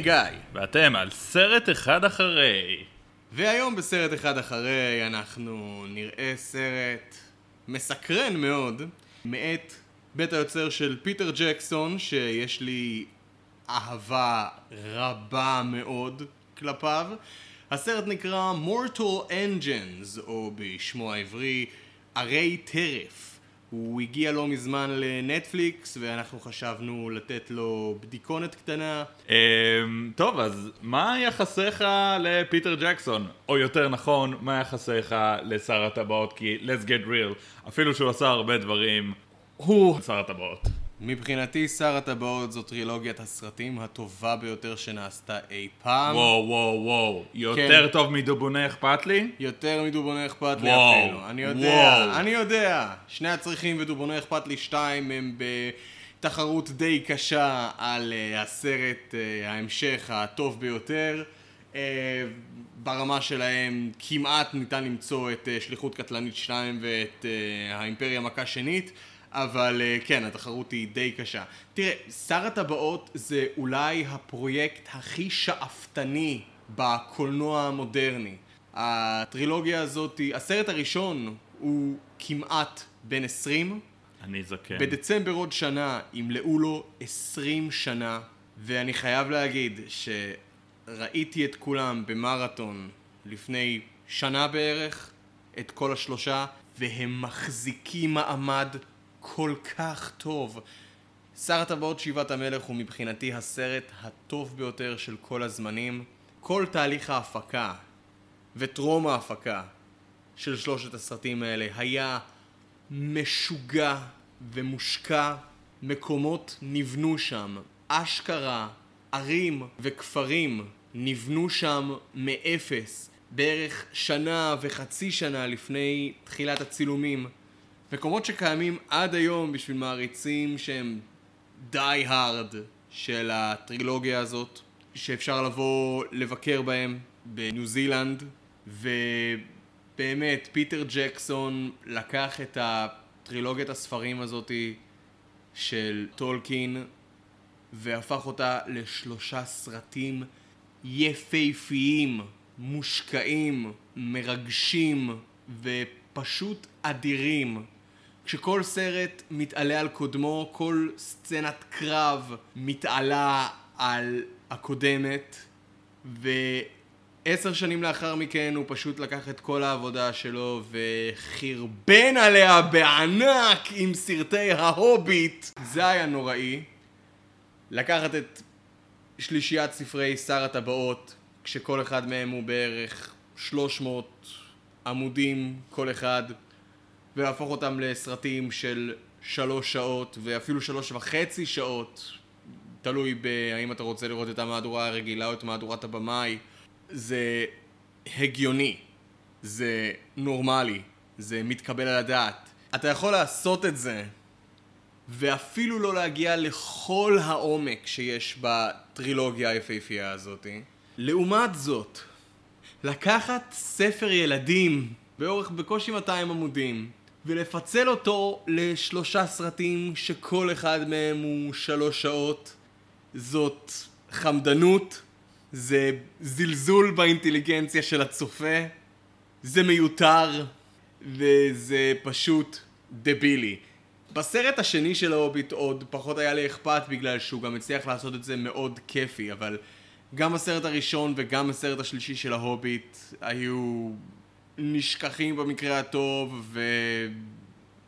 אני גיא. ואתם על סרט אחד אחרי. והיום בסרט אחד אחרי אנחנו נראה סרט מסקרן מאוד מאת בית היוצר של פיטר ג'קסון שיש לי אהבה רבה מאוד כלפיו. הסרט נקרא Mortal Engines או בשמו העברי ערי טרף. הוא הגיע לא מזמן לנטפליקס ואנחנו חשבנו לתת לו בדיקונת קטנה. אמ, טוב, אז מה יחסיך לפיטר ג'קסון? או יותר נכון, מה יחסיך לשר הטבעות? כי let's get real, אפילו שהוא עשה הרבה דברים, הוא שר הטבעות. מבחינתי שר הטבעות זו טרילוגיית הסרטים הטובה ביותר שנעשתה אי פעם. וואו וואו וואו, יותר כן. טוב מדובונה אכפת לי? יותר מדובונה אכפת לי וואו, אפילו. אני יודע, וואו. אני יודע. שני הצריכים ודובונה אכפת לי שתיים הם בתחרות די קשה על אה, הסרט אה, ההמשך הטוב ביותר. אה, ברמה שלהם כמעט ניתן למצוא את שליחות קטלנית 2 ואת האימפריה מכה שנית. אבל אה, כן, התחרות היא די קשה. תראה, שר הטבעות זה אולי הפרויקט הכי שאפתני בקולנוע המודרני. הטרילוגיה הזאת, הסרט הראשון הוא כמעט בן 20, אני זקן. בדצמבר עוד שנה ימלאו לו 20 שנה, ואני חייב להגיד שראיתי את כולם במרתון לפני שנה בערך, את כל השלושה, והם מחזיקים מעמד כל כך טוב. שר הטבעות שיבת המלך הוא מבחינתי הסרט הטוב ביותר של כל הזמנים. כל תהליך ההפקה וטרום ההפקה של שלושת הסרטים האלה היה משוגע ומושקע. מקומות נבנו שם, אשכרה, ערים וכפרים נבנו שם מאפס, בערך שנה וחצי שנה לפני תחילת הצילומים. מקומות שקיימים עד היום בשביל מעריצים שהם די הארד של הטרילוגיה הזאת, שאפשר לבוא לבקר בהם בניו זילנד, ובאמת, פיטר ג'קסון לקח את הטרילוגיית הספרים הזאתי של טולקין והפך אותה לשלושה סרטים יפהפיים, מושקעים, מרגשים ופשוט אדירים. כשכל סרט מתעלה על קודמו, כל סצנת קרב מתעלה על הקודמת, ועשר שנים לאחר מכן הוא פשוט לקח את כל העבודה שלו וחרבן עליה בענק עם סרטי ההוביט. זה היה נוראי. לקחת את שלישיית ספרי שר הטבעות, כשכל אחד מהם הוא בערך 300 עמודים כל אחד, ולהפוך אותם לסרטים של שלוש שעות, ואפילו שלוש וחצי שעות, תלוי בהאם אתה רוצה לראות את המהדורה הרגילה או את מהדורת הבמאי. זה הגיוני, זה נורמלי, זה מתקבל על הדעת. אתה יכול לעשות את זה, ואפילו לא להגיע לכל העומק שיש בטרילוגיה היפהפייה הזאת. לעומת זאת, לקחת ספר ילדים באורך בקושי 200 עמודים ולפצל אותו לשלושה סרטים שכל אחד מהם הוא שלוש שעות זאת חמדנות, זה זלזול באינטליגנציה של הצופה, זה מיותר וזה פשוט דבילי. בסרט השני של ההוביט עוד פחות היה לי אכפת בגלל שהוא גם הצליח לעשות את זה מאוד כיפי, אבל גם הסרט הראשון וגם הסרט השלישי של ההוביט היו נשכחים במקרה הטוב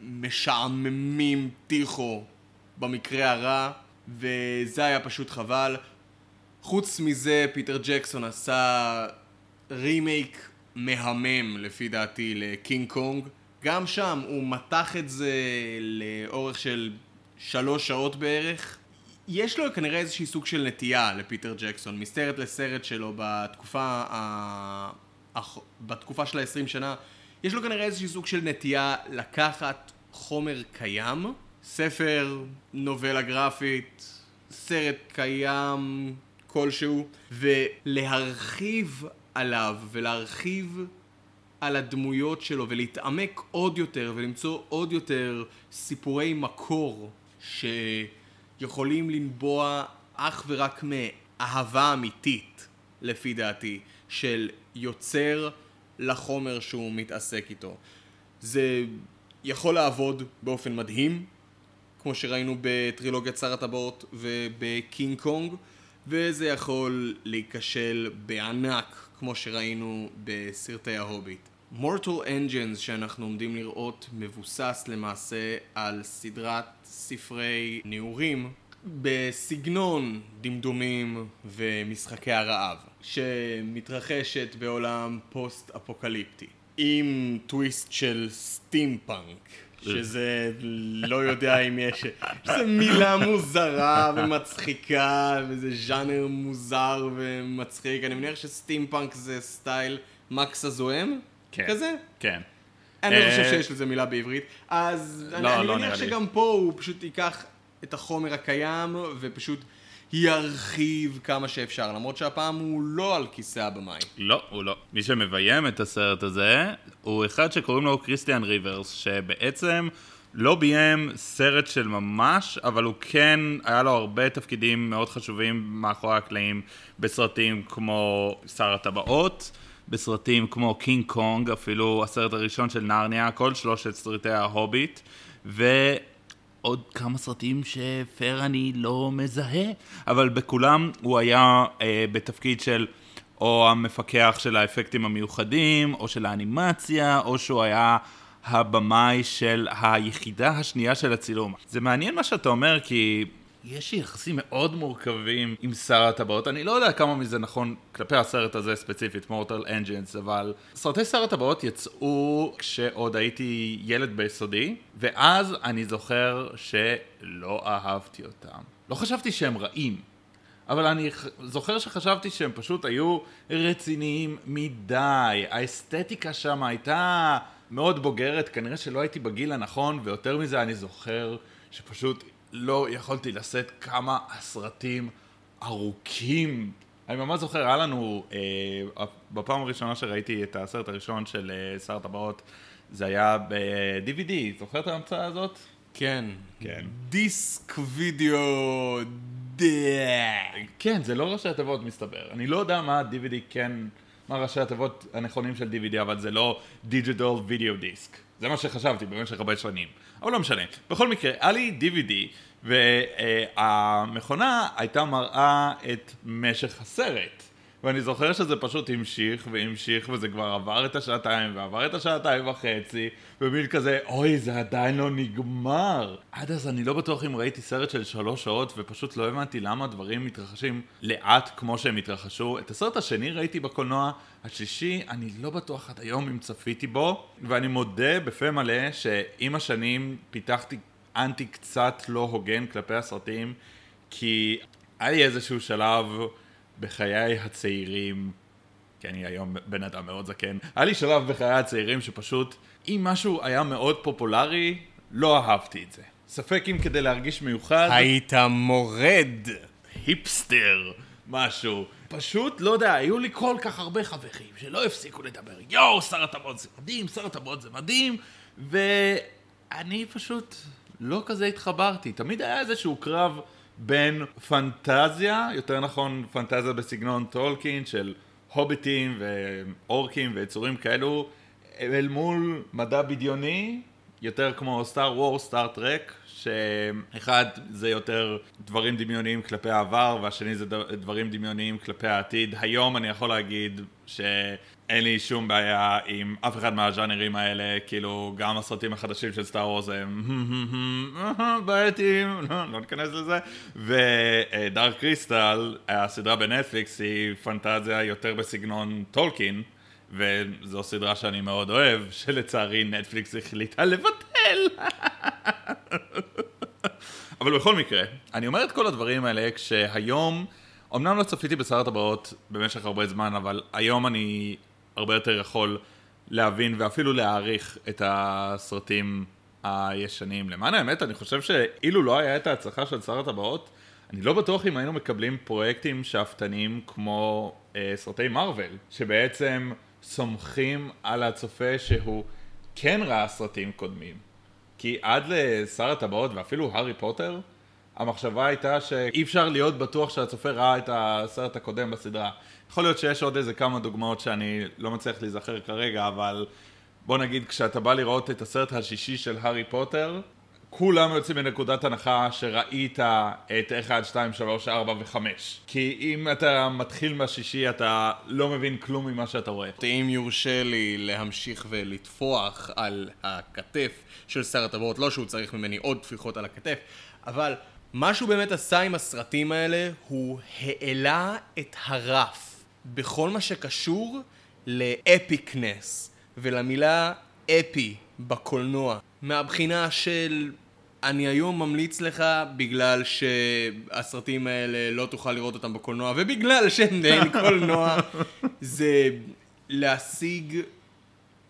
ומשעממים טיחו במקרה הרע, וזה היה פשוט חבל. חוץ מזה, פיטר ג'קסון עשה רימייק מהמם לפי דעתי לקינג קונג. גם שם הוא מתח את זה לאורך של שלוש שעות בערך. יש לו כנראה איזושהי סוג של נטייה לפיטר ג'קסון, מסרט לסרט שלו בתקופה, ה... הח- בתקופה של ה-20 שנה, יש לו כנראה איזושהי סוג של נטייה לקחת חומר קיים, ספר, נובלה גרפית, סרט קיים כלשהו, ולהרחיב עליו ולהרחיב על הדמויות שלו ולהתעמק עוד יותר ולמצוא עוד יותר סיפורי מקור שיכולים לנבוע אך ורק מאהבה אמיתית, לפי דעתי, של יוצר לחומר שהוא מתעסק איתו. זה יכול לעבוד באופן מדהים, כמו שראינו בטרילוגיית שר הטבעות ובקינג קונג, וזה יכול להיכשל בענק, כמו שראינו בסרטי ההוביט. Mortal Engines שאנחנו עומדים לראות מבוסס למעשה על סדרת ספרי נעורים בסגנון דמדומים ומשחקי הרעב, שמתרחשת בעולם פוסט-אפוקליפטי, עם טוויסט של סטימפאנק. שזה לא יודע אם יש, שזה מילה מוזרה ומצחיקה וזה ז'אנר מוזר ומצחיק, אני מניח שסטימפאנק זה סטייל מקס הזועם? כן. כזה? כן. אני לא אה, חושב שיש לזה מילה בעברית, אז אני, לא, אני לא מניח נראה לי. שגם פה הוא פשוט ייקח את החומר הקיים ופשוט ירחיב כמה שאפשר, למרות שהפעם הוא לא על כיסא הבמאי. לא, הוא לא. מי שמביים את הסרט הזה הוא אחד שקוראים לו קריסטיאן ריברס, שבעצם לא ביים סרט של ממש, אבל הוא כן, היה לו הרבה תפקידים מאוד חשובים מאחורי הקלעים בסרטים כמו שר הטבעות, בסרטים כמו קינג קונג, אפילו הסרט הראשון של נרניה, כל שלושת סרטי ההוביט, ו... עוד כמה סרטים שפר אני לא מזהה, אבל בכולם הוא היה אה, בתפקיד של או המפקח של האפקטים המיוחדים, או של האנימציה, או שהוא היה הבמאי של היחידה השנייה של הצילום. זה מעניין מה שאתה אומר, כי יש יחסים מאוד מורכבים עם שר הטבעות. אני לא יודע כמה מזה נכון כלפי הסרט הזה ספציפית, מורטל אנג'נס, אבל סרטי שר הטבעות יצאו כשעוד הייתי ילד ביסודי, ואז אני זוכר שלא אהבתי אותם. לא חשבתי שהם רעים. אבל אני זוכר שחשבתי שהם פשוט היו רציניים מדי. האסתטיקה שם הייתה מאוד בוגרת, כנראה שלא הייתי בגיל הנכון, ויותר מזה אני זוכר שפשוט לא יכולתי לשאת כמה הסרטים ארוכים. אני ממש זוכר, היה לנו, אה, בפעם הראשונה שראיתי את הסרט הראשון של אה, שר הטבעות, זה היה ב-DVD, זוכר את ההמצאה הזאת? כן. כן. דיסק וידאו דאק. כן, זה לא ראשי התיבות מסתבר. אני לא יודע מה ה-DVD כן, מה ראשי התיבות הנכונים של DVD, אבל זה לא Digital Video Disc. זה מה שחשבתי במשך הרבה שנים. אבל לא משנה. בכל מקרה, היה לי DVD, והמכונה הייתה מראה את משך הסרט. ואני זוכר שזה פשוט המשיך והמשיך, וזה כבר עבר את השעתיים, ועבר את השעתיים וחצי, ומין כזה, אוי, זה עדיין לא נגמר. עד אז אני לא בטוח אם ראיתי סרט של שלוש שעות, ופשוט לא הבנתי למה דברים מתרחשים לאט כמו שהם התרחשו. את הסרט השני ראיתי בקולנוע, השלישי, אני לא בטוח עד היום אם צפיתי בו, ואני מודה בפה מלא שעם השנים פיתחתי אנטי קצת לא הוגן כלפי הסרטים, כי היה לי איזשהו שלב בחיי הצעירים, כי אני היום בן אדם מאוד זקן, היה לי שלב בחיי הצעירים שפשוט, אם משהו היה מאוד פופולרי, לא אהבתי את זה. ספק אם כדי להרגיש מיוחד, היית מורד. היפסטר, משהו. פשוט, לא יודע, היו לי כל כך הרבה חברים שלא הפסיקו לדבר. יואו, שר הטבעות זה מדהים, שר הטבעות זה מדהים, ואני פשוט לא כזה התחברתי. תמיד היה איזשהו קרב בין פנטזיה, יותר נכון פנטזיה בסגנון טולקין של הוביטים ואורקים ויצורים כאלו, אל מול מדע בדיוני, יותר כמו סטאר וור, סטאר טרק, שאחד זה יותר דברים דמיוניים כלפי העבר, והשני זה דברים דמיוניים כלפי העתיד. היום אני יכול להגיד שאין לי שום בעיה עם אף אחד מהז'אנרים האלה, כאילו גם הסרטים החדשים של סטאר וורס הם בעייתיים, לא, לא ניכנס לזה, ודארק קריסטל, הסדרה בנטפליקס היא פנטזיה יותר בסגנון טולקין. וזו סדרה שאני מאוד אוהב, שלצערי נטפליקס החליטה לבטל. אבל בכל מקרה, אני אומר את כל הדברים האלה כשהיום, אמנם לא צפיתי בשר הטבעות במשך הרבה זמן, אבל היום אני הרבה יותר יכול להבין ואפילו להעריך את הסרטים הישנים. למען האמת, אני חושב שאילו לא היה את ההצלחה של שר הטבעות, אני לא בטוח אם היינו מקבלים פרויקטים שאפתניים כמו אה, סרטי מארוול, שבעצם סומכים על הצופה שהוא כן ראה סרטים קודמים. כי עד לשר הטבעות ואפילו הארי פוטר, המחשבה הייתה שאי אפשר להיות בטוח שהצופה ראה את הסרט הקודם בסדרה. יכול להיות שיש עוד איזה כמה דוגמאות שאני לא מצליח להיזכר כרגע, אבל בוא נגיד, כשאתה בא לראות את הסרט השישי של הארי פוטר, כולם יוצאים מנקודת הנחה שראית את 1, 2, 3, 4 ו-5. כי אם אתה מתחיל מהשישי אתה לא מבין כלום ממה שאתה רואה. אם יורשה לי להמשיך ולטפוח על הכתף של שר הטבעות, לא שהוא צריך ממני עוד טפיחות על הכתף, אבל מה שהוא באמת עשה עם הסרטים האלה, הוא העלה את הרף בכל מה שקשור לאפיקנס ולמילה אפי בקולנוע. מהבחינה של אני היום ממליץ לך בגלל שהסרטים האלה לא תוכל לראות אותם בקולנוע ובגלל שאין קולנוע זה להשיג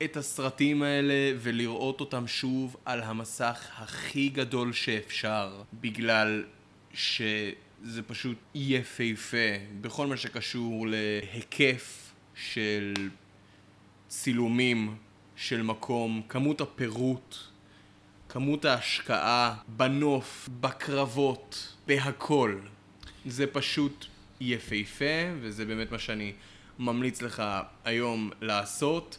את הסרטים האלה ולראות אותם שוב על המסך הכי גדול שאפשר בגלל שזה פשוט יפהפה בכל מה שקשור להיקף של צילומים של מקום, כמות הפירוט כמות ההשקעה בנוף, בקרבות, בהכל. זה פשוט יפהפה, וזה באמת מה שאני ממליץ לך היום לעשות.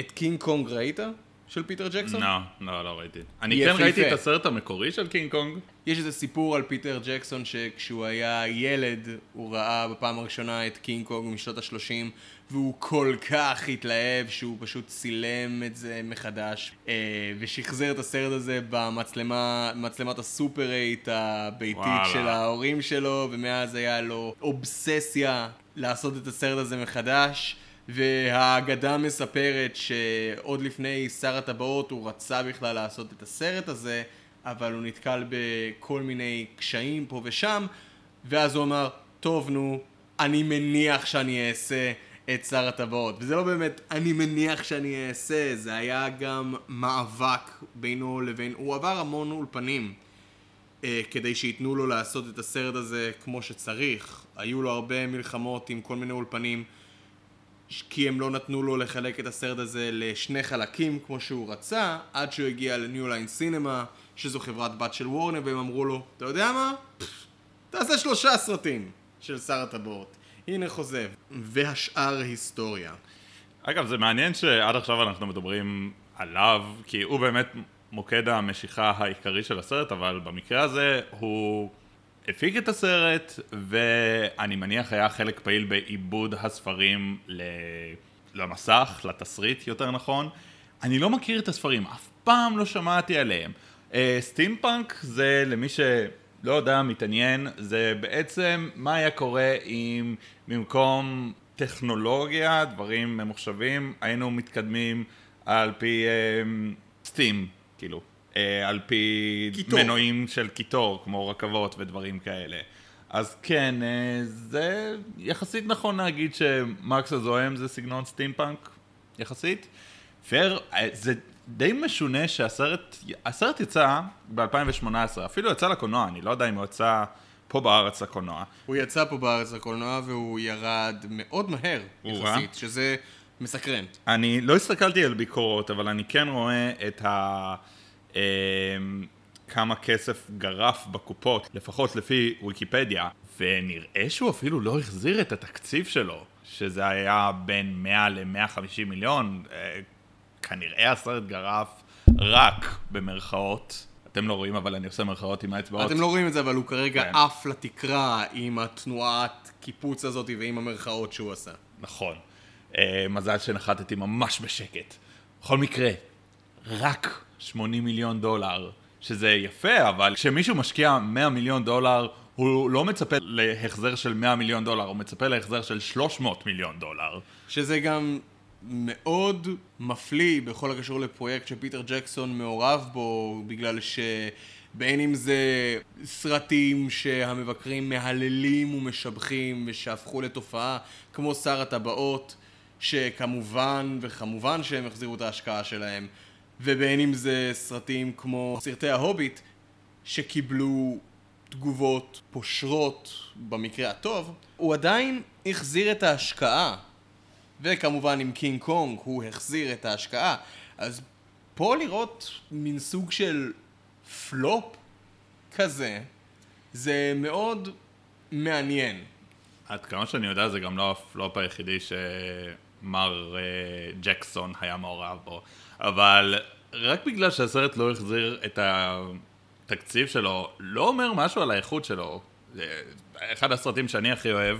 את קינג קונג ראית? של פיטר ג'קסון? לא, לא, לא ראיתי. אני כן ראיתי את הסרט המקורי של קינג קונג. יש איזה סיפור על פיטר ג'קסון שכשהוא היה ילד, הוא ראה בפעם הראשונה את קינג קונג משנות ה-30, והוא כל כך התלהב שהוא פשוט צילם את זה מחדש, אה, ושחזר את הסרט הזה במצלמת ה Super Eight הביתית וואלה. של ההורים שלו, ומאז היה לו אובססיה לעשות את הסרט הזה מחדש. והאגדה מספרת שעוד לפני שר הטבעות הוא רצה בכלל לעשות את הסרט הזה, אבל הוא נתקל בכל מיני קשיים פה ושם, ואז הוא אמר, טוב נו, אני מניח שאני אעשה את שר הטבעות. וזה לא באמת, אני מניח שאני אעשה, זה היה גם מאבק בינו לבין, הוא עבר המון אולפנים. אה, כדי שייתנו לו לעשות את הסרט הזה כמו שצריך. היו לו הרבה מלחמות עם כל מיני אולפנים. כי הם לא נתנו לו לחלק את הסרט הזה לשני חלקים כמו שהוא רצה, עד שהוא הגיע לניו ליין סינמה, שזו חברת בת של וורנר, והם אמרו לו, אתה יודע מה? תעשה שלושה סרטים של שר הטבעות. הנה חוזב. והשאר היסטוריה. אגב, זה מעניין שעד עכשיו אנחנו מדברים עליו, כי הוא באמת מוקד המשיכה העיקרי של הסרט, אבל במקרה הזה הוא הפיק את הסרט, ואני מניח היה חלק פעיל בעיבוד הספרים למסך, לתסריט יותר נכון. אני לא מכיר את הספרים, אף פעם לא שמעתי עליהם. סטימפאנק אה, זה למי שלא יודע, מתעניין, זה בעצם מה היה קורה אם במקום טכנולוגיה, דברים ממוחשבים, היינו מתקדמים על פי steam, אה, כאילו. אה, על פי קיטור. מנועים של קיטור, כמו רכבות ודברים כאלה. אז כן, אה, זה יחסית נכון להגיד שמקס הזועם זה סגנון סטימפאנק, יחסית. פייר, אה, זה די משונה שהסרט, הסרט יצא ב-2018, אפילו יצא לקולנוע, אני לא יודע אם הוא יצא פה בארץ לקולנוע. הוא יצא פה בארץ לקולנוע והוא ירד מאוד מהר, יחסית, שזה מסקרן. אני לא הסתכלתי על ביקורות, אבל אני כן רואה את ה... אמ, כמה כסף גרף בקופות, לפחות לפי ויקיפדיה, ונראה שהוא אפילו לא החזיר את התקציב שלו, שזה היה בין 100 ל-150 מיליון, אה, כנראה הסרט גרף רק במרכאות. אתם לא רואים, אבל אני עושה מרכאות עם האצבעות. אתם לא רואים את זה, אבל הוא כרגע כן. עף לתקרה עם התנועת קיפוץ הזאת ועם המרכאות שהוא עשה. נכון. אה, מזל שנחתתי ממש בשקט. בכל מקרה, רק 80 מיליון דולר, שזה יפה, אבל כשמישהו משקיע 100 מיליון דולר, הוא לא מצפה להחזר של 100 מיליון דולר, הוא מצפה להחזר של 300 מיליון דולר. שזה גם מאוד מפליא בכל הקשור לפרויקט שפיטר ג'קסון מעורב בו, בגלל ש... בין אם זה סרטים שהמבקרים מהללים ומשבחים ושהפכו לתופעה, כמו שר הטבעות, שכמובן וכמובן שהם החזירו את ההשקעה שלהם. ובין אם זה סרטים כמו סרטי ההוביט, שקיבלו תגובות פושרות במקרה הטוב, הוא עדיין החזיר את ההשקעה. וכמובן עם קינג קונג הוא החזיר את ההשקעה. אז פה לראות מין סוג של פלופ כזה, זה מאוד מעניין. עד כמה שאני יודע זה גם לא הפלופ היחידי שמר אה, ג'קסון היה מעורב בו, אבל רק בגלל שהסרט לא החזיר את התקציב שלו, לא אומר משהו על האיכות שלו. אחד הסרטים שאני הכי אוהב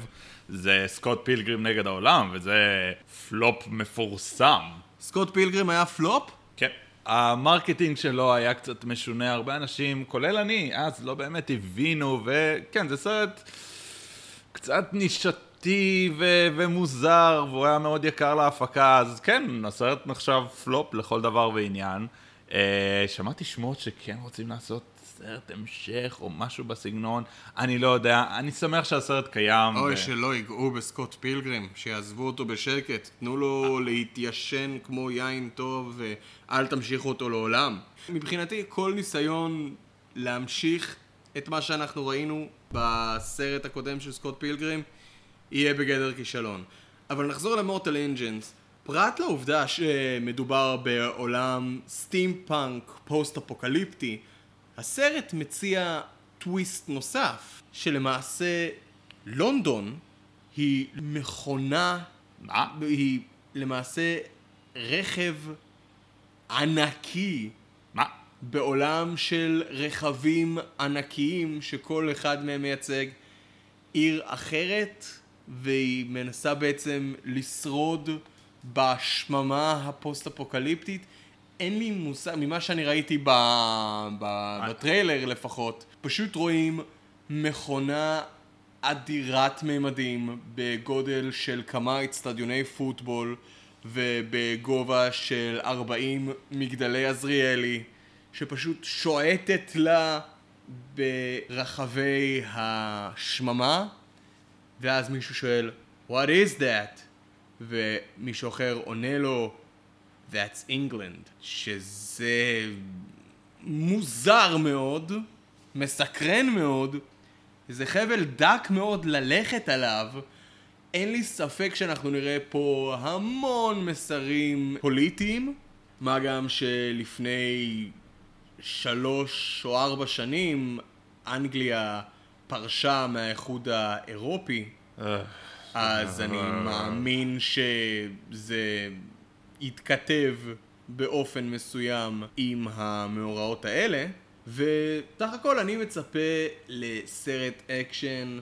זה סקוט פילגרים נגד העולם, וזה פלופ מפורסם. סקוט פילגרים היה פלופ? כן. ה marketing שלו היה קצת משונה, הרבה אנשים, כולל אני, אז לא באמת הבינו, וכן, זה סרט קצת נישתי ו- ומוזר, והוא היה מאוד יקר להפקה, אז כן, הסרט נחשב פלופ לכל דבר ועניין. אה, שמעתי שמועות שכן רוצים לעשות סרט המשך או משהו בסגנון, אני לא יודע, אני שמח שהסרט קיים. אוי, ו- שלא ייגעו בסקוט פילגרים, שיעזבו אותו בשקט, תנו לו להתיישן כמו יין טוב ואל תמשיכו אותו לעולם. מבחינתי, כל ניסיון להמשיך את מה שאנחנו ראינו בסרט הקודם של סקוט פילגרים, יהיה בגדר כישלון. אבל נחזור ל Mortal Engines. פרט לעובדה שמדובר בעולם סטימפאנק פוסט-אפוקליפטי, הסרט מציע טוויסט נוסף, שלמעשה לונדון היא מכונה, מה? היא למעשה רכב ענקי מה? בעולם של רכבים ענקיים שכל אחד מהם מייצג עיר אחרת והיא מנסה בעצם לשרוד בשממה הפוסט-אפוקליפטית. אין לי מושג, ממה שאני ראיתי ב... ב... בטריילר לפחות, פשוט רואים מכונה אדירת ממדים בגודל של כמה אצטדיוני פוטבול ובגובה של 40 מגדלי עזריאלי שפשוט שועטת לה ברחבי השממה ואז מישהו שואל What is that? ומישהו אחר עונה לו That's England שזה מוזר מאוד, מסקרן מאוד זה חבל דק מאוד ללכת עליו. אין לי ספק שאנחנו נראה פה המון מסרים פוליטיים, מה גם שלפני שלוש או ארבע שנים אנגליה פרשה מהאיחוד האירופי, אה, אז אני מאמין שזה יתכתב באופן מסוים עם המאורעות האלה, וסך הכל אני מצפה לסרט אקשן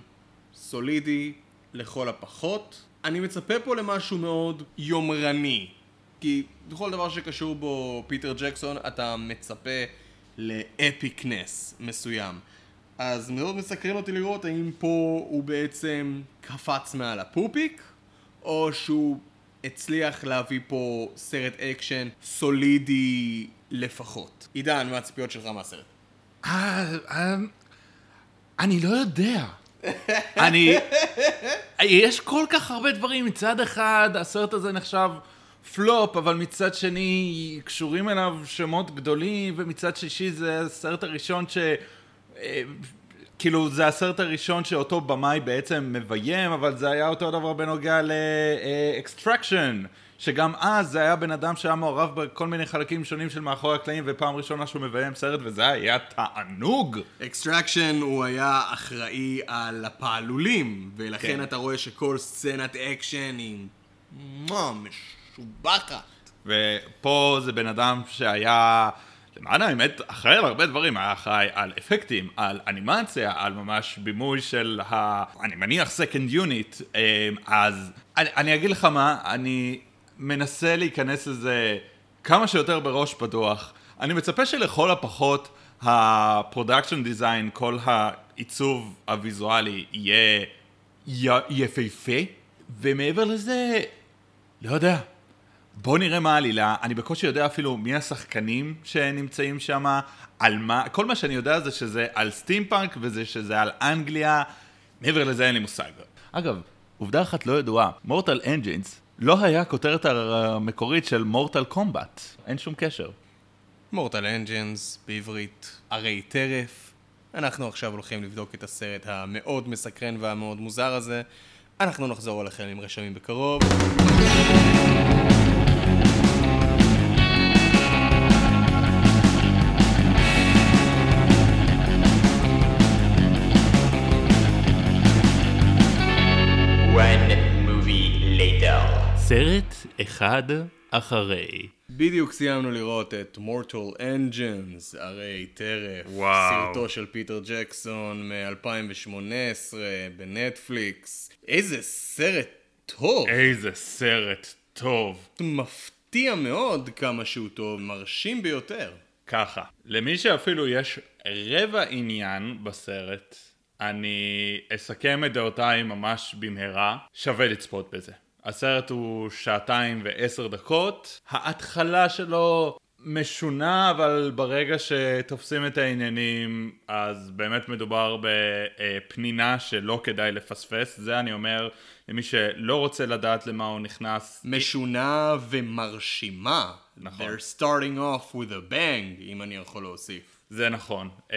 סולידי לכל הפחות. אני מצפה פה למשהו מאוד יומרני, כי בכל דבר שקשור בו פיטר ג'קסון אתה מצפה ל epicness מסוים. אז מאוד מסקרן אותי לראות האם פה הוא בעצם קפץ מעל הפופיק, או שהוא הצליח להביא פה סרט אקשן סולידי לפחות. עידן, מה הציפיות שלך מהסרט? אה, אה, אני לא יודע. אני... יש כל כך הרבה דברים. מצד אחד, הסרט הזה נחשב פלופ, אבל מצד שני, קשורים אליו שמות גדולים, ומצד שלישי זה הסרט הראשון ש... כאילו, זה הסרט הראשון שאותו במאי בעצם מביים, אבל זה היה אותו דבר בנוגע ל-Extraction. שגם אז זה היה בן אדם שהיה מעורב בכל מיני חלקים שונים של מאחורי הקלעים, ופעם ראשונה שהוא מביים סרט, וזה היה תענוג. Extraction הוא היה אחראי על הפעלולים, ולכן כן. אתה רואה שכל סצנת אקשן היא משובחת. ופה זה בן אדם שהיה, למען האמת, אחראי על הרבה דברים, היה אחראי על אפקטים, על אנימציה, על ממש בימוי של ה... אני מניח second unit, אה, אז אני, אני אגיד לך מה, אני מנסה להיכנס לזה כמה שיותר בראש פתוח. אני מצפה שלכל הפחות ה production design, כל העיצוב הוויזואלי יהיה יפהפה, ומעבר לזה, לא יודע. בוא נראה מה העלילה, אני בקושי יודע אפילו מי השחקנים שנמצאים שם, על מה, כל מה שאני יודע זה שזה על סטימפאנק וזה שזה על אנגליה, מעבר לזה אין לי מושג. אגב, עובדה אחת לא ידועה, Mortal Engines לא היה הכותרת המקורית של Mortal Kombat, אין שום קשר. Mortal Engines בעברית ערי טרף. אנחנו עכשיו הולכים לבדוק את הסרט המאוד מסקרן והמאוד מוזר הזה. אנחנו נחזור אליכם עם רשמים בקרוב. אחד אחרי. בדיוק סיימנו לראות את Mortal Engines, הרי טרף, וואו. סרטו של פיטר ג'קסון מ-2018 בנטפליקס. איזה סרט טוב! איזה סרט טוב. מפתיע מאוד כמה שהוא טוב, מרשים ביותר. ככה, למי שאפילו יש רבע עניין בסרט, אני אסכם את דעותיי ממש במהרה, שווה לצפות בזה. הסרט הוא שעתיים ועשר דקות, ההתחלה שלו משונה, אבל ברגע שתופסים את העניינים, אז באמת מדובר בפנינה שלא כדאי לפספס, זה אני אומר למי שלא רוצה לדעת למה הוא נכנס. משונה ומרשימה. נכון. They're starting off with a bang, אם אני יכול להוסיף. זה נכון. אמ,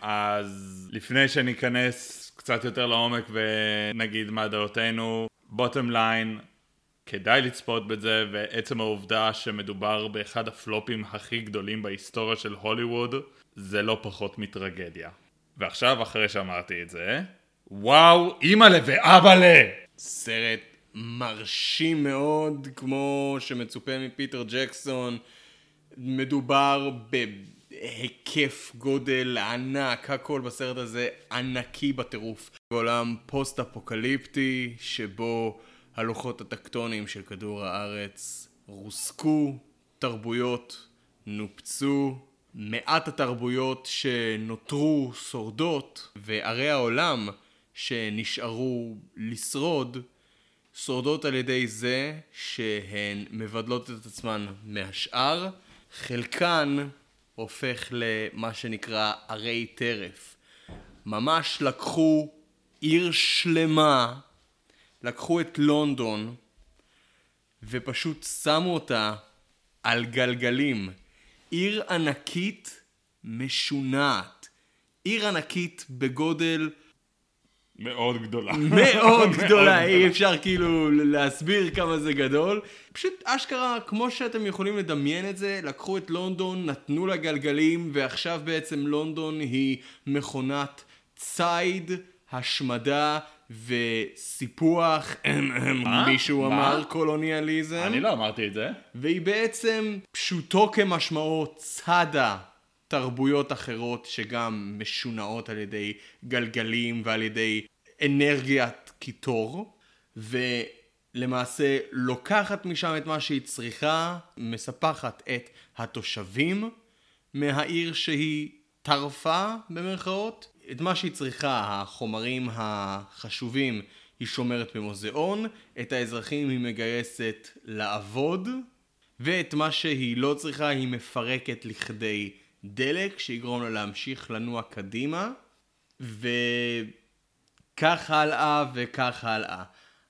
אז לפני שניכנס קצת יותר לעומק ונגיד מה דעותינו, בוטום ליין, כדאי לצפות בזה, ועצם העובדה שמדובר באחד הפלופים הכי גדולים בהיסטוריה של הוליווד, זה לא פחות מטרגדיה. ועכשיו, אחרי שאמרתי את זה, וואו, אימא'לה ואבא'לה! סרט מרשים מאוד, כמו שמצופה מפיטר ג'קסון. מדובר בהיקף גודל ענק, הכל בסרט הזה ענקי בטירוף. בעולם פוסט-אפוקליפטי, שבו הלוחות הטקטוניים של כדור הארץ רוסקו, תרבויות נופצו, מעט התרבויות שנותרו שורדות, וערי העולם שנשארו לשרוד, שורדות על ידי זה שהן מבדלות את עצמן מהשאר, חלקן הופך למה שנקרא ערי טרף. ממש לקחו עיר שלמה, לקחו את לונדון ופשוט שמו אותה על גלגלים. עיר ענקית משונעת. עיר ענקית בגודל מאוד גדולה. מאוד גדולה, אי אפשר כאילו להסביר כמה זה גדול. פשוט אשכרה, כמו שאתם יכולים לדמיין את זה, לקחו את לונדון, נתנו לה גלגלים, ועכשיו בעצם לונדון היא מכונת ציד, השמדה וסיפוח? מישהו? אמר קולוניאליזם. אני לא אמרתי את זה. והיא בעצם, פשוטו כמשמעו, צדה תרבויות אחרות שגם משונעות על ידי גלגלים ועל ידי אנרגיית קיטור, ולמעשה לוקחת משם את מה שהיא צריכה, מספחת את התושבים מהעיר שהיא טרפה במרכאות, את מה שהיא צריכה, החומרים החשובים, היא שומרת במוזיאון, את האזרחים היא מגייסת לעבוד, ואת מה שהיא לא צריכה היא מפרקת לכדי דלק שיגרום לה להמשיך לנוע קדימה, וכך הלאה וכך הלאה.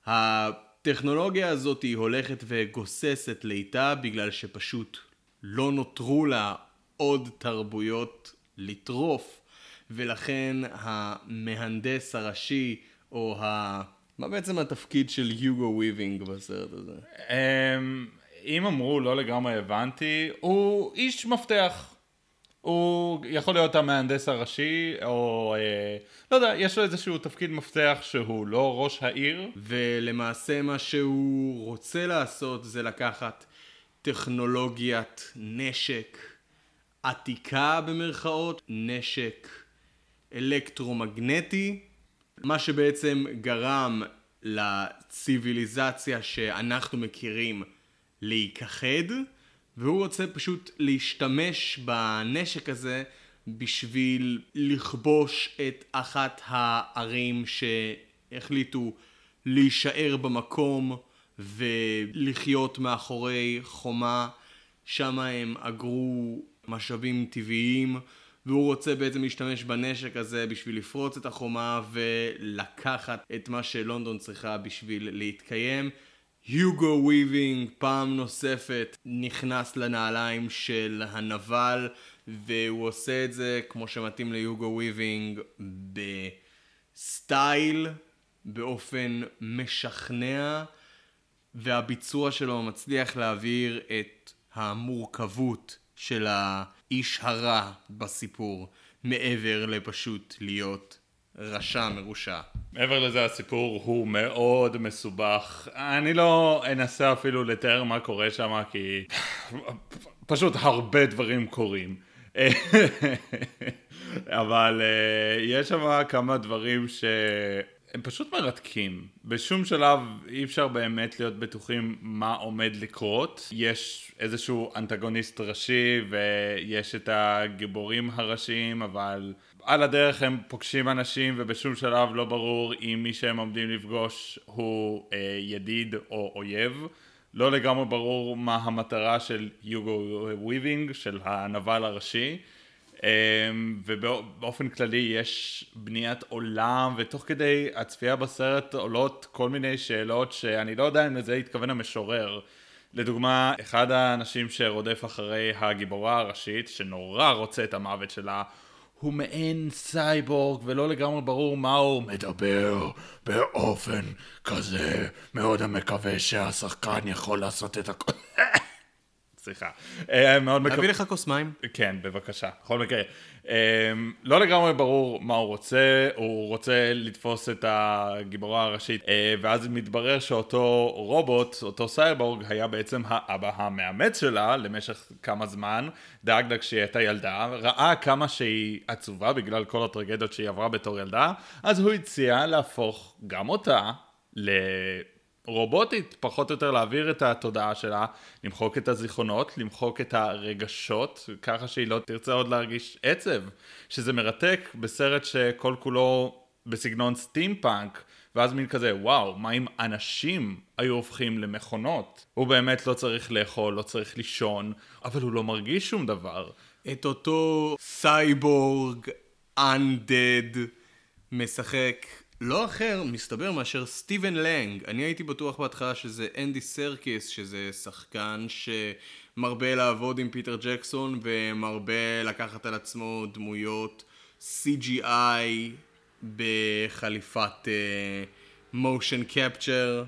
הטכנולוגיה הזאת היא הולכת וגוססת לאיטה בגלל שפשוט לא נותרו לה עוד תרבויות לטרוף, ולכן המהנדס הראשי, או ה... מה בעצם התפקיד של יוגו וויבינג בסרט הזה? אמ, אם אמרו לא לגמרי הבנתי, הוא איש מפתח. הוא יכול להיות המהנדס הראשי, או אה, לא יודע, יש לו איזשהו תפקיד מפתח שהוא לא ראש העיר. ולמעשה מה שהוא רוצה לעשות זה לקחת טכנולוגיית נשק עתיקה במרכאות, נשק אלקטרומגנטי, מה שבעצם גרם לציוויליזציה שאנחנו מכירים להיכחד, והוא רוצה פשוט להשתמש בנשק הזה בשביל לכבוש את אחת הערים שהחליטו להישאר במקום ולחיות מאחורי חומה. שם הם אגרו משאבים טבעיים, והוא רוצה בעצם להשתמש בנשק הזה בשביל לפרוץ את החומה ולקחת את מה שלונדון צריכה בשביל להתקיים. הוגו וויבינג פעם נוספת נכנס לנעליים של הנבל והוא עושה את זה כמו שמתאים להוגו וויבינג בסטייל, באופן משכנע והביצוע שלו מצליח להעביר את המורכבות של האיש הרע בסיפור מעבר לפשוט להיות רשע מרושע. מעבר לזה הסיפור הוא מאוד מסובך. אני לא אנסה אפילו לתאר מה קורה שם כי פשוט הרבה דברים קורים. אבל uh, יש שם כמה דברים שהם פשוט מרתקים. בשום שלב אי אפשר באמת להיות בטוחים מה עומד לקרות. יש איזשהו אנטגוניסט ראשי ויש את הגיבורים הראשיים, אבל על הדרך הם פוגשים אנשים ובשום שלב לא ברור אם מי שהם עומדים לפגוש הוא uh, ידיד או אויב. לא לגמרי ברור מה המטרה של יוגו וויבינג, של הנבל הראשי. אמ, ובאופן כללי יש בניית עולם, ותוך כדי הצפייה בסרט עולות כל מיני שאלות שאני לא יודע אם לזה התכוון המשורר. לדוגמה, אחד האנשים שרודף אחרי הגיבורה הראשית, שנורא רוצה את המוות שלה, הוא מעין סייבורג ולא לגמרי ברור מה הוא מדבר באופן כזה מאוד מקווה שהשחקן יכול לעשות את הכל סליחה. אה, מאוד מקווה... להביא לך כוס מים? כן, בבקשה. בכל מקרה. אה, לא לגמרי ברור מה הוא רוצה, הוא רוצה לתפוס את הגיבורה הראשית, אה, ואז מתברר שאותו רובוט, אותו סייבורג, היה בעצם האבא המאמץ שלה למשך כמה זמן, דאג לה כשהיא הייתה ילדה, ראה כמה שהיא עצובה בגלל כל הטרגדיות שהיא עברה בתור ילדה, אז הוא הציע להפוך גם אותה ל... רובוטית, פחות או יותר להעביר את התודעה שלה, למחוק את הזיכרונות, למחוק את הרגשות, ככה שהיא לא תרצה עוד להרגיש עצב, שזה מרתק בסרט שכל כולו בסגנון סטימפאנק, ואז מין כזה, וואו, מה אם אנשים היו הופכים למכונות? הוא באמת לא צריך לאכול, לא צריך לישון, אבל הוא לא מרגיש שום דבר. את אותו סייבורג, undead, משחק לא אחר, מסתבר, מאשר סטיבן לנג. אני הייתי בטוח בהתחלה שזה אנדי סרקיס, שזה שחקן שמרבה לעבוד עם פיטר ג'קסון ומרבה לקחת על עצמו דמויות CGI בחליפת motion uh, capture.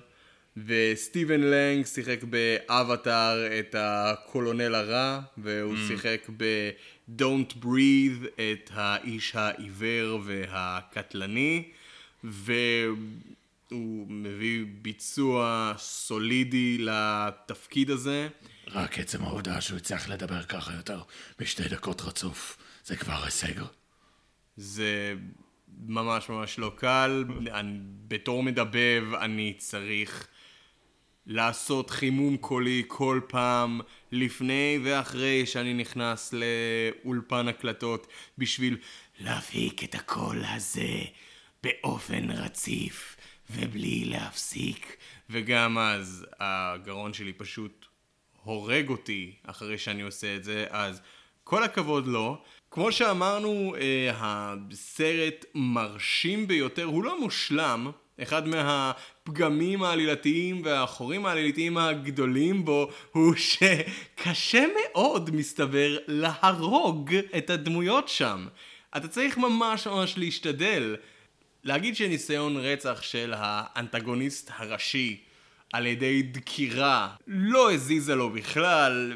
וסטיבן לנג שיחק באבטאר את הקולונל הרע, והוא mm. שיחק ב-Don't Breathe את האיש העיוור והקטלני. והוא מביא ביצוע סולידי לתפקיד הזה. רק עצם העובדה שהוא הצליח לדבר ככה יותר בשתי דקות רצוף, זה כבר הישג. זה ממש ממש לא קל. אני, בתור מדבב אני צריך לעשות חימום קולי כל פעם, לפני ואחרי שאני נכנס לאולפן הקלטות, בשביל להפיק את הקול הזה באופן רציף ובלי להפסיק, וגם אז הגרון שלי פשוט הורג אותי אחרי שאני עושה את זה, אז כל הכבוד לו. כמו שאמרנו, אה, הסרט מרשים ביותר, הוא לא מושלם, אחד מהפגמים העלילתיים והחורים העלילתיים הגדולים בו הוא שקשה מאוד, מסתבר, להרוג את הדמויות שם. אתה צריך ממש ממש להשתדל. להגיד שניסיון רצח של האנטגוניסט הראשי על ידי דקירה לא הזיזה לו בכלל,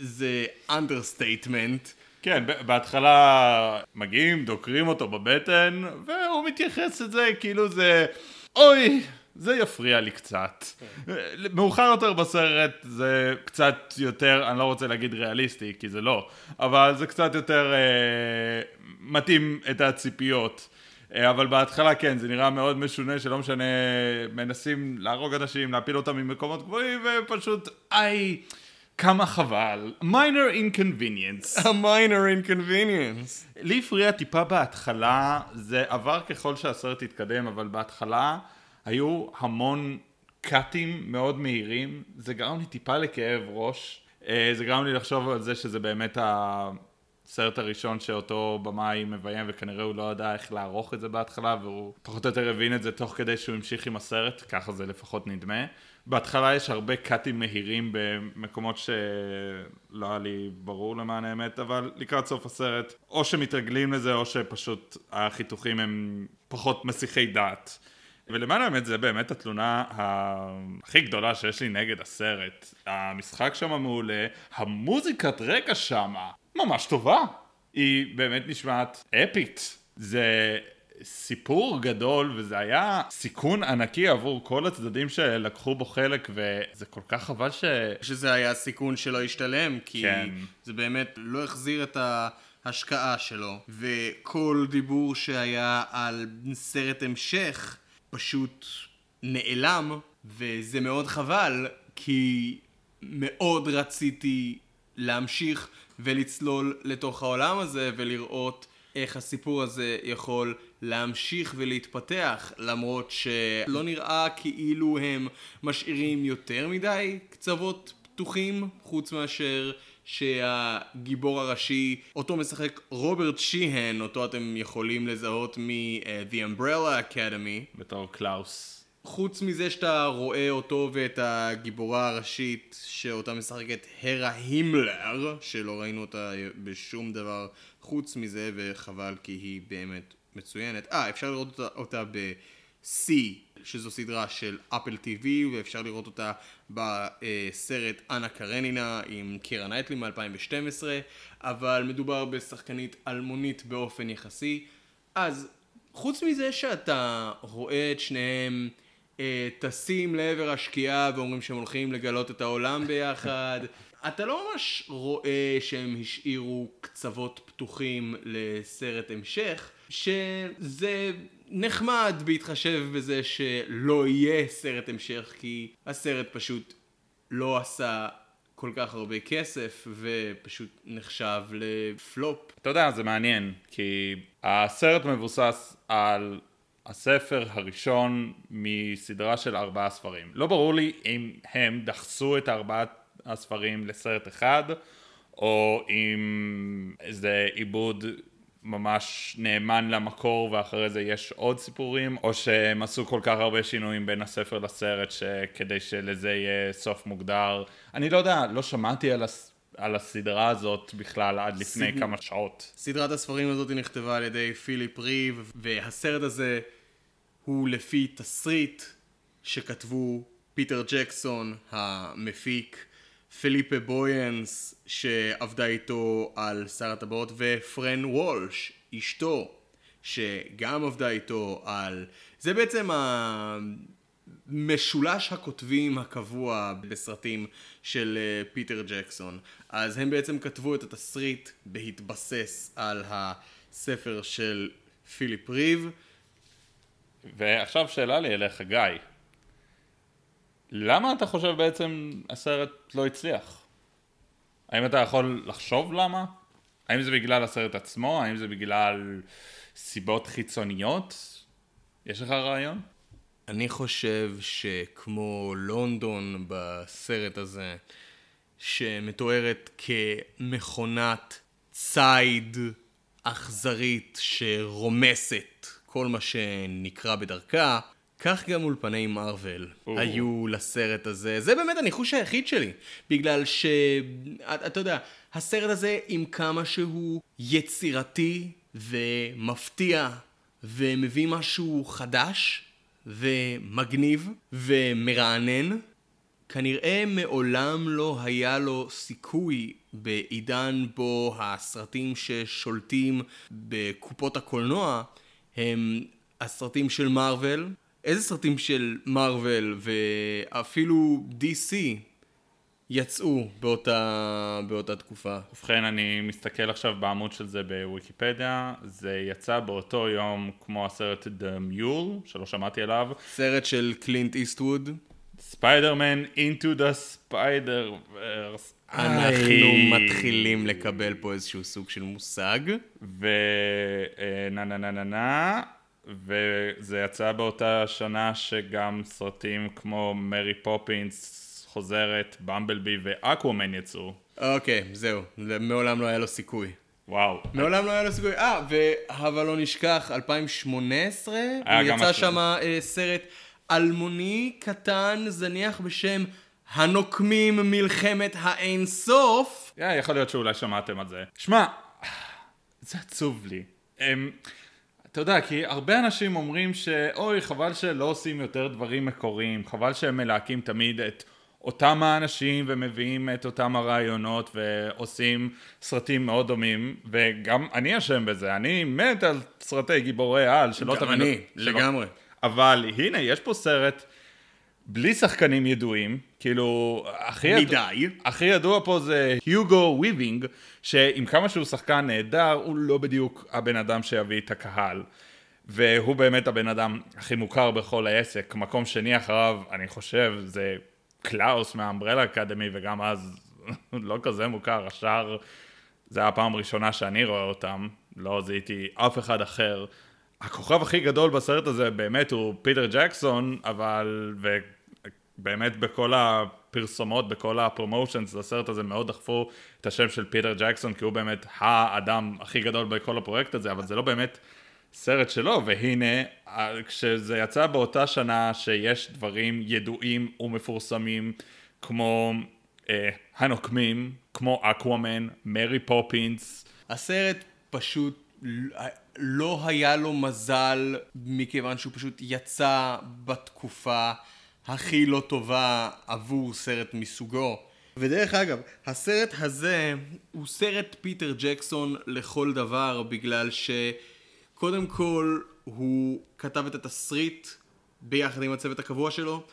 זה understatement. כן, בהתחלה מגיעים, דוקרים אותו בבטן, והוא מתייחס לזה כאילו זה... אוי, זה יפריע לי קצת. מאוחר יותר בסרט זה קצת יותר, אני לא רוצה להגיד ריאליסטי, כי זה לא, אבל זה קצת יותר אה, מתאים את הציפיות. אה, אבל בהתחלה כן, זה נראה מאוד משונה, שלא משנה, מנסים להרוג אנשים, להפיל אותם ממקומות גבוהים, ופשוט, איי, כמה חבל. minor inconvenience. a minor inconvenience. לי הפריע טיפה בהתחלה, זה עבר ככל שהסרט התקדם, אבל בהתחלה היו המון קאטים מאוד מהירים, זה גרם לי טיפה לכאב ראש. אה, זה גרם לי לחשוב על זה שזה באמת ה... הסרט הראשון שאותו במאי מביים וכנראה הוא לא ידע איך לערוך את זה בהתחלה והוא פחות או יותר הבין את זה תוך כדי שהוא המשיך עם הסרט, ככה זה לפחות נדמה. בהתחלה יש הרבה קאטים מהירים במקומות שלא היה לי ברור למען האמת, אבל לקראת סוף הסרט או שמתרגלים לזה או שפשוט החיתוכים הם פחות מסיחי דעת. ולמען האמת זה באמת התלונה הכי גדולה שיש לי נגד הסרט. המשחק שם מעולה, המוזיקת רקע שמה ממש טובה. היא באמת נשמעת אפית. זה סיפור גדול, וזה היה סיכון ענקי עבור כל הצדדים שלקחו בו חלק, וזה כל כך חבל ש... שזה היה סיכון שלא השתלם, כי כן. זה באמת לא החזיר את ההשקעה שלו, וכל דיבור שהיה על סרט המשך פשוט נעלם, וזה מאוד חבל, כי מאוד רציתי להמשיך ולצלול לתוך העולם הזה ולראות איך הסיפור הזה יכול להמשיך ולהתפתח למרות שלא נראה כאילו הם משאירים יותר מדי קצוות פתוחים חוץ מאשר שהגיבור הראשי אותו משחק רוברט שיהן אותו אתם יכולים לזהות מ-The Umbrella Academy בתור קלאוס. חוץ מזה שאתה רואה אותו ואת הגיבורה הראשית שאותה משחקת הרה הילמר, שלא ראינו אותה בשום דבר חוץ מזה, וחבל כי היא באמת מצוינת. אה, אפשר לראות אותה, אותה ב-C, שזו סדרה של אפל TV, ואפשר לראות אותה בסרט אנה קרנינה עם קירה נייטלי מ-2012, אבל מדובר בשחקנית אלמונית באופן יחסי. אז חוץ מזה שאתה רואה את שניהם טסים לעבר השקיעה ואומרים שהם הולכים לגלות את העולם ביחד. אתה לא ממש רואה שהם השאירו קצוות פתוחים לסרט המשך, שזה נחמד בהתחשב בזה שלא יהיה סרט המשך, כי הסרט פשוט לא עשה כל כך הרבה כסף ופשוט נחשב לפלופ. אתה יודע, זה מעניין, כי הסרט מבוסס על הספר הראשון מסדרה של ארבעה ספרים. לא ברור לי אם הם דחסו את ארבעת הספרים לסרט אחד, או אם זה עיבוד ממש נאמן למקור ואחרי זה יש עוד סיפורים, או שהם עשו כל כך הרבה שינויים בין הספר לסרט שכדי שלזה יהיה סוף מוגדר. אני לא יודע, לא שמעתי על, הס... על הסדרה הזאת בכלל עד לפני סד... כמה שעות. סדרת הספרים הזאת נכתבה על ידי פיליפ ריב, והסרט הזה הוא לפי תסריט שכתבו פיטר ג'קסון המפיק, פליפה בויאנס שעבדה איתו על שר הטבעות ופרן וולש אשתו שגם עבדה איתו על... זה בעצם המשולש הכותבים הקבוע בסרטים של אה, פיטר ג'קסון. אז הם בעצם כתבו את התסריט בהתבסס על הספר של פיליפ ריב. ועכשיו שאלה לי אליך, גיא. למה אתה חושב בעצם הסרט לא הצליח? האם אתה יכול לחשוב למה? האם זה בגלל הסרט עצמו? האם זה בגלל סיבות חיצוניות? יש לך רעיון? אני חושב שכמו לונדון בסרט הזה, שמתוארת כמכונת ציד אכזרית שרומסת כל מה שנקרא בדרכה, כך גם אולפני מארוול היו לסרט הזה. זה באמת הניחוש היחיד שלי. בגלל ש... אתה יודע, הסרט הזה עם כמה שהוא יצירתי ומפתיע ומביא משהו חדש ומגניב ומרענן, כנראה מעולם לא היה לו סיכוי בעידן בו הסרטים ששולטים בקופות הקולנוע הם הסרטים של מארוול, איזה סרטים של מארוול ואפילו DC יצאו באותה, באותה תקופה? ובכן, אני מסתכל עכשיו בעמוד של זה בוויקיפדיה, זה יצא באותו יום כמו הסרט The Mule, שלא שמעתי עליו. סרט של קלינט איסטווד. ספיידרמן into the spider verse. אנחנו מתחילים לקבל פה איזשהו סוג של מושג. ונה נה נה נה נה, וזה יצא באותה שנה שגם סרטים כמו מרי פופינס חוזרת, במבלבי ואקוומן יצאו. אוקיי, זהו, מעולם לא היה לו סיכוי. וואו. מעולם לא היה לו סיכוי. אה, והבה לא נשכח, 2018, יצא שם אה, סרט אלמוני קטן, זניח בשם הנוקמים מלחמת האין סוף. Yeah, יכול להיות שאולי שמעתם על זה. שמע, זה עצוב לי. הם, אתה יודע, כי הרבה אנשים אומרים שאוי, חבל שלא עושים יותר דברים מקוריים, חבל שהם מלהקים תמיד את אותם האנשים ומביאים את אותם הרעיונות ועושים סרטים מאוד דומים, וגם אני אשם בזה, אני מת על סרטי גיבורי על, שלא גם אני, לגמרי. אבל הנה, יש פה סרט בלי שחקנים ידועים, כאילו, הכי, מדי. יד... הכי ידוע פה זה היוגו ויבינג, שעם כמה שהוא שחקן נהדר, הוא לא בדיוק הבן אדם שיביא את הקהל. והוא באמת הבן אדם הכי מוכר בכל העסק. מקום שני אחריו, אני חושב, זה קלאוס מה Umbrella Academy, וגם אז לא כזה מוכר. השאר, זה היה הפעם הראשונה שאני רואה אותם, לא זיהיתי אף אחד אחר. הכוכב הכי גדול בסרט הזה באמת הוא פיטר ג'קסון, אבל, ובאמת בכל הפרסומות, בכל ה promotions לסרט הזה מאוד דחפו את השם של פיטר ג'קסון, כי הוא באמת האדם הכי גדול בכל הפרויקט הזה, אבל זה לא באמת סרט שלו, והנה, כשזה יצא באותה שנה שיש דברים ידועים ומפורסמים, כמו אה, הנוקמים, כמו אקוואמן, מרי פופינס. הסרט פשוט לא היה לו מזל, מכיוון שהוא פשוט יצא בתקופה הכי לא טובה עבור סרט מסוגו. ודרך אגב, הסרט הזה הוא סרט פיטר ג'קסון לכל דבר, בגלל שקודם כל הוא כתב את התסריט ביחד עם הצוות הקבוע שלו,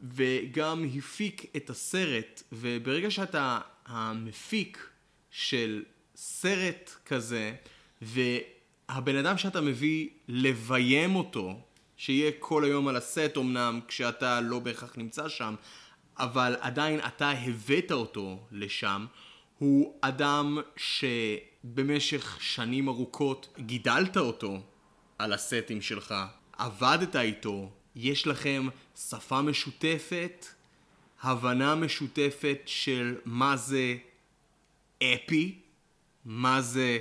וגם הפיק את הסרט, וברגע שאתה המפיק של סרט כזה, והבן אדם שאתה מביא לביים אותו, שיהיה כל היום על הסט אמנם, כשאתה לא בהכרח נמצא שם, אבל עדיין אתה הבאת אותו לשם, הוא אדם שבמשך שנים ארוכות גידלת אותו על הסטים שלך, עבדת איתו, יש לכם שפה משותפת, הבנה משותפת של מה זה אפי, מה זה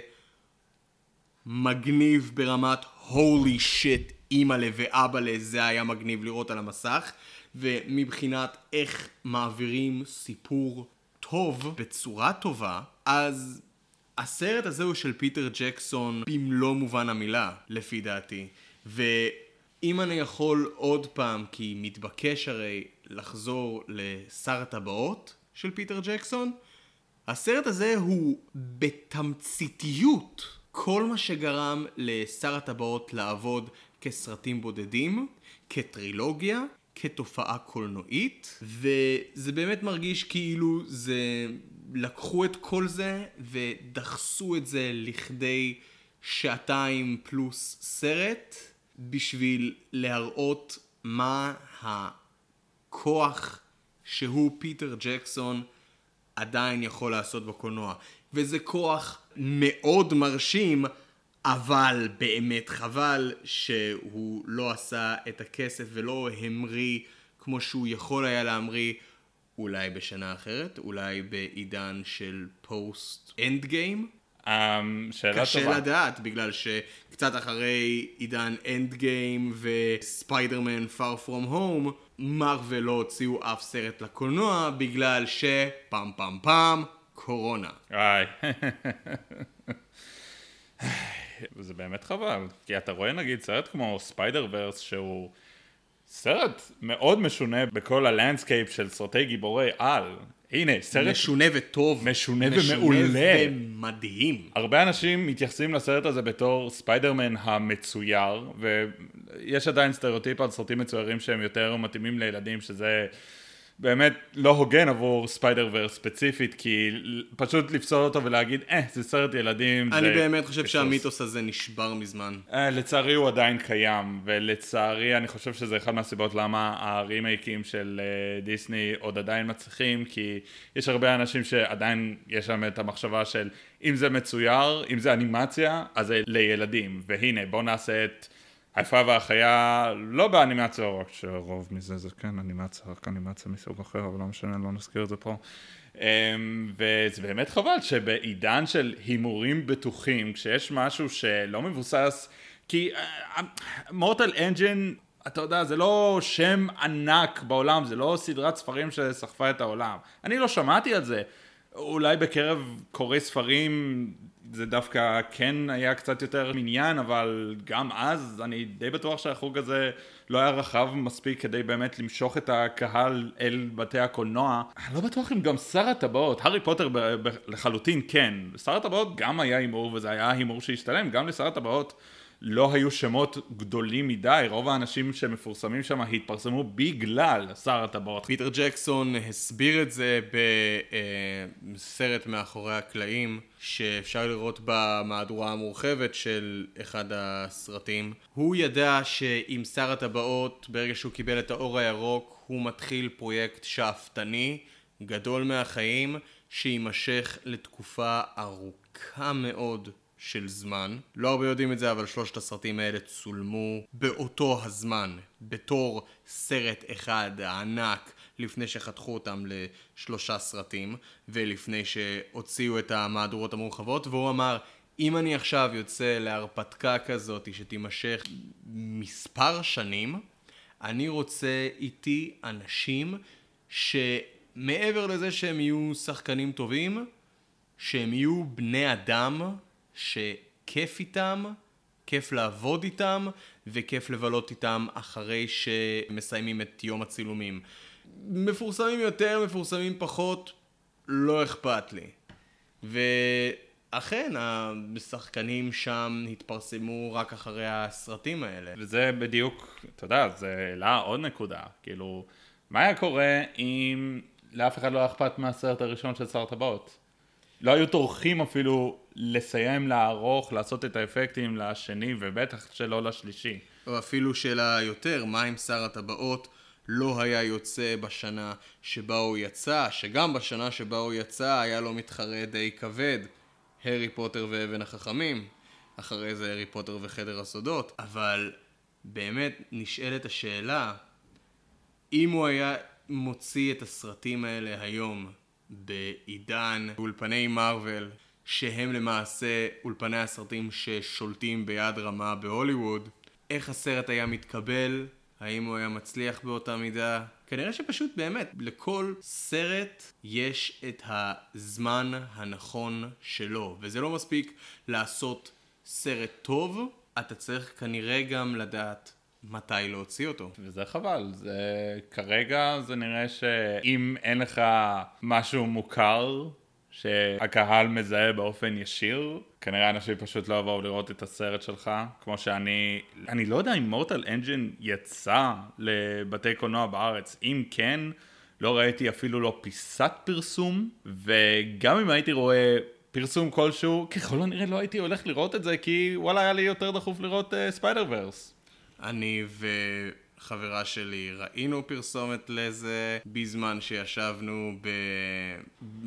מגניב ברמת הולי שיט, אימא'לה ואבא'לה, זה היה מגניב לראות על המסך, ומבחינת איך מעבירים סיפור טוב בצורה טובה, אז הסרט הזה הוא של פיטר ג'קסון במלוא מובן המילה, לפי דעתי. ואם אני יכול עוד פעם, כי מתבקש הרי לחזור לשר הטבעות של פיטר ג'קסון, הסרט הזה הוא בתמציתיות כל מה שגרם לשר הטבעות לעבוד כסרטים בודדים, כטרילוגיה, כתופעה קולנועית, וזה באמת מרגיש כאילו זה... לקחו את כל זה ודחסו את זה לכדי שעתיים פלוס סרט, בשביל להראות מה הכוח שהוא פיטר ג'קסון עדיין יכול לעשות בקולנוע. וזה כוח מאוד מרשים, אבל באמת חבל שהוא לא עשה את הכסף ולא המריא כמו שהוא יכול היה להמריא אולי בשנה אחרת, אולי בעידן של post Endgame. Um, שאלה קשה טובה. לדעת, בגלל שקצת אחרי עידן Endgame וספיידרמן Far From Home, מרוויל לא הוציאו אף סרט לקולנוע, בגלל שפעם פעם פעם, קורונה. איי. זה באמת חבל, כי אתה רואה נגיד סרט כמו Spider Verse שהוא סרט מאוד משונה בכל ה landscape של סרטי גיבורי על. הנה, סרט משונה וטוב. משונה ומעולה. ומדהים. הרבה אנשים מתייחסים לסרט הזה בתור ספיידרמן המצויר, ויש עדיין סטריאוטיפ על סרטים מצוירים שהם יותר מתאימים לילדים, שזה באמת לא הוגן עבור Spider Verse ספציפית, כי פשוט לפסול אותו ולהגיד, אה, זה סרט ילדים. אני זה באמת חושב פספוס." שהמיתוס הזה נשבר מזמן. אה, לצערי הוא עדיין קיים, ולצערי אני חושב שזה אחד מהסיבות למה הרימייקים של אה, דיסני עוד עדיין מצליחים, כי יש הרבה אנשים שעדיין יש להם את המחשבה של אם זה מצויר, אם זה אנימציה, אז זה לילדים, והנה בוא נעשה את היפה והחיה לא באנימציה, רק שרוב מזה זה כן אנימציה, רק אנימציה מסוג אחר, אבל לא משנה, לא נזכיר את זה פה. אמ, וזה באמת חבל שבעידן של הימורים בטוחים, כשיש משהו שלא מבוסס, כי מורטל אנג'ין, אתה יודע, זה לא שם ענק בעולם, זה לא סדרת ספרים שסחפה את העולם. אני לא שמעתי על זה. אולי בקרב קוראי ספרים זה דווקא כן היה קצת יותר עניין, אבל גם אז אני די בטוח שהחוג הזה לא היה רחב מספיק כדי באמת למשוך את הקהל אל בתי הקולנוע. אני לא בטוח אם גם שר הטבעות, הארי פוטר ב- ב- לחלוטין כן. שר הטבעות גם היה הימור וזה היה הימור שהשתלם, גם לשר הטבעות לא היו שמות גדולים מדי, רוב האנשים שמפורסמים שם התפרסמו בגלל שר הטבעות. פיטר ג'קסון הסביר את זה בסרט מאחורי הקלעים, שאפשר לראות במהדורה המורחבת של אחד הסרטים. הוא ידע שעם שר הטבעות, ברגע שהוא קיבל את האור הירוק, הוא מתחיל פרויקט שאפתני, גדול מהחיים, שיימשך לתקופה ארוכה מאוד. של זמן. לא הרבה יודעים את זה, אבל שלושת הסרטים האלה צולמו באותו הזמן, בתור סרט אחד הענק, לפני שחתכו אותם לשלושה סרטים, ולפני שהוציאו את המהדורות המורחבות, והוא אמר, אם אני עכשיו יוצא להרפתקה כזאת שתימשך מספר שנים, אני רוצה איתי אנשים שמעבר לזה שהם יהיו שחקנים טובים, שהם יהיו בני אדם שכיף איתם, כיף לעבוד איתם, וכיף לבלות איתם אחרי שמסיימים את יום הצילומים. מפורסמים יותר, מפורסמים פחות, לא אכפת לי. ואכן, השחקנים שם התפרסמו רק אחרי הסרטים האלה. וזה בדיוק, אתה יודע, זה העלה עוד נקודה. כאילו, מה היה קורה אם לאף אחד לא היה אכפת מהסרט הראשון של שר הטבעות? לא היו טורחים אפילו לסיים לערוך, לעשות את האפקטים לשני, ובטח שלא לשלישי. או אפילו שאלה יותר, מה אם שר הטבעות לא היה יוצא בשנה שבה הוא יצא, שגם בשנה שבה הוא יצא היה לו מתחרה די כבד, הארי פוטר ואבן החכמים, אחרי זה הארי פוטר וחדר הסודות, אבל באמת נשאלת השאלה, אם הוא היה מוציא את הסרטים האלה היום, בעידן אולפני מארוול, שהם למעשה אולפני הסרטים ששולטים ביד רמה בהוליווד, איך הסרט היה מתקבל, האם הוא היה מצליח באותה מידה. כנראה שפשוט באמת, לכל סרט יש את הזמן הנכון שלו, וזה לא מספיק לעשות סרט טוב, אתה צריך כנראה גם לדעת מתי להוציא אותו. וזה חבל, זה כרגע זה נראה שאם אין לך משהו מוכר שהקהל מזהה באופן ישיר, כנראה אנשים פשוט לא יבואו לראות את הסרט שלך, כמו שאני, אני לא יודע אם Mortal Engines יצא לבתי קולנוע בארץ, אם כן, לא ראיתי אפילו לא פיסת פרסום, וגם אם הייתי רואה פרסום כלשהו, ככל הנראה לא הייתי הולך לראות את זה, כי וואלה היה לי יותר דחוף לראות Spider uh, Verse. אני וחברה שלי ראינו פרסומת לזה בזמן שישבנו ב...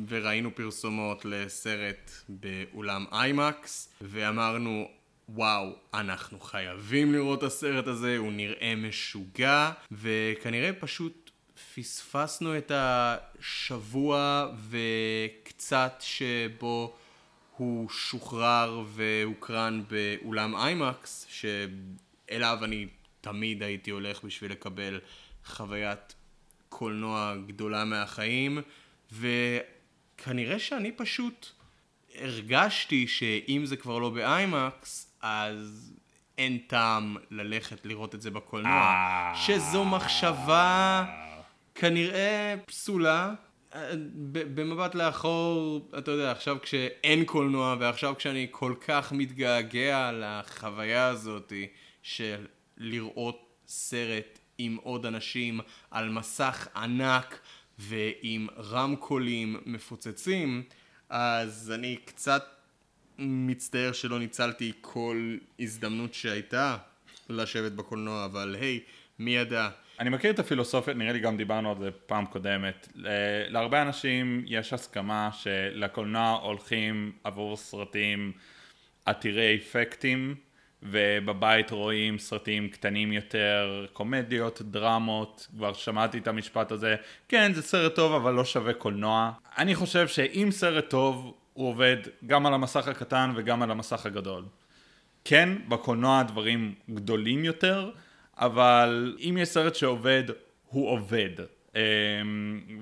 וראינו פרסומות לסרט באולם איימקס ואמרנו וואו, אנחנו חייבים לראות את הסרט הזה, הוא נראה משוגע. וכנראה פשוט פספסנו את השבוע וקצת שבו הוא שוחרר והוקרן באולם איימקס, ש... אליו אני תמיד הייתי הולך בשביל לקבל חוויית קולנוע גדולה מהחיים, וכנראה שאני פשוט הרגשתי שאם זה כבר לא באיימקס, אז אין טעם ללכת לראות את זה בקולנוע. אה. שזו מחשבה כנראה פסולה. במבט לאחור, אתה יודע, עכשיו כשאין קולנוע ועכשיו כשאני כל כך מתגעגע לחוויה הזאתי, של לראות סרט עם עוד אנשים על מסך ענק ועם רמקולים מפוצצים, אז אני קצת מצטער שלא ניצלתי כל הזדמנות שהייתה לשבת בקולנוע, אבל היי, מי ידע? אני מכיר את הפילוסופיה, נראה לי גם דיברנו על זה פעם קודמת. להרבה אנשים יש הסכמה שלקולנוע הולכים עבור סרטים עתירי אפקטים. ובבית רואים סרטים קטנים יותר, קומדיות, דרמות, כבר שמעתי את המשפט הזה, כן זה סרט טוב אבל לא שווה קולנוע. אני חושב שאם סרט טוב הוא עובד גם על המסך הקטן וגם על המסך הגדול. כן, בקולנוע הדברים גדולים יותר, אבל אם יש סרט שעובד, הוא עובד. אמ,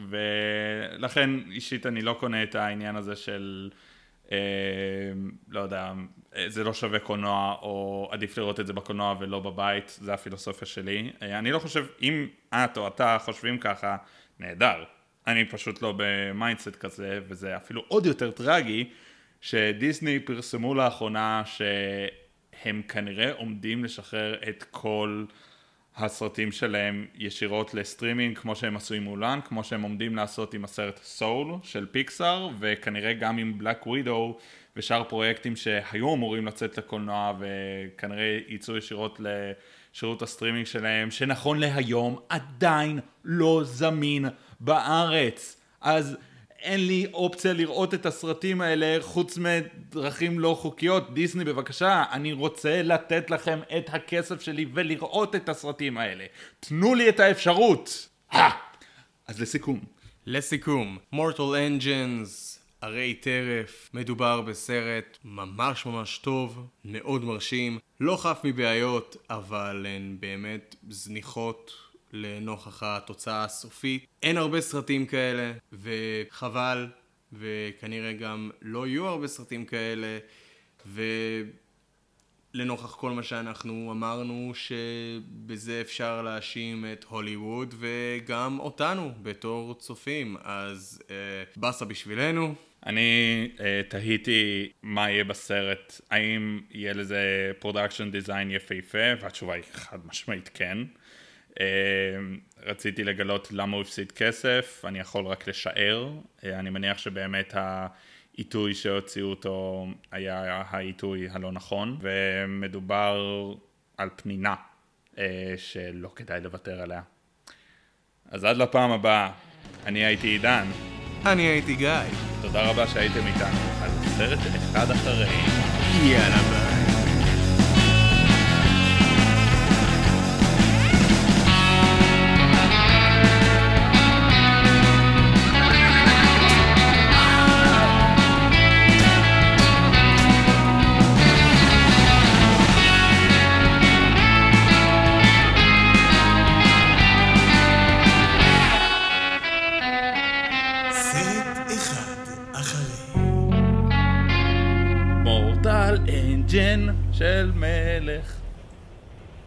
ולכן אישית אני לא קונה את העניין הזה של לא יודע, אה, זה לא שווה קולנוע, או עדיף לראות את זה בקולנוע ולא בבית, זה הפילוסופיה שלי. אה, אני לא חושב, אם את או אתה חושבים ככה, נהדר. אני פשוט לא ב mindset כזה, וזה אפילו עוד יותר טרגי, שדיסני פרסמו לאחרונה שהם כנראה עומדים לשחרר את כל הסרטים שלהם ישירות לסטרימינג, כמו שהם עשו עם מולן, כמו שהם עומדים לעשות עם הסרט סול של פיקסאר, וכנראה גם עם בלק ווידו ושאר פרויקטים שהיו אמורים לצאת לקולנוע וכנראה יצאו ישירות לשירות הסטרימינג שלהם, שנכון להיום עדיין לא זמין בארץ. אז אין לי אופציה לראות את הסרטים האלה חוץ מדרכים לא חוקיות. דיסני בבקשה, אני רוצה לתת לכם את הכסף שלי ולראות את הסרטים האלה. תנו לי את האפשרות. אז לסיכום. לסיכום, מורטל אנג'נס, ערי טרף, מדובר בסרט ממש ממש טוב, מאוד מרשים, לא חף מבעיות, אבל הן באמת זניחות לנוכח התוצאה הסופית. אין הרבה סרטים כאלה, וחבל, וכנראה גם לא יהיו הרבה סרטים כאלה, ולנוכח כל מה שאנחנו אמרנו, שבזה אפשר להאשים את הוליווד וגם אותנו בתור צופים, אז אה, באסה בשבילנו. אני uh, תהיתי מה יהיה בסרט, האם יהיה לזה production design יפהפה, והתשובה היא חד משמעית כן. Uh, רציתי לגלות למה הוא הפסיד כסף, אני יכול רק לשער, uh, אני מניח שבאמת העיתוי שהוציאו אותו היה העיתוי הלא נכון, ומדובר על פנינה uh, שלא כדאי לוותר עליה. אז עד לפעם הבאה, אני הייתי עידן. אני הייתי גיא. תודה רבה שהייתם איתנו על סרט אחד אחרי. יאללה ביי. אנג'ן של מלך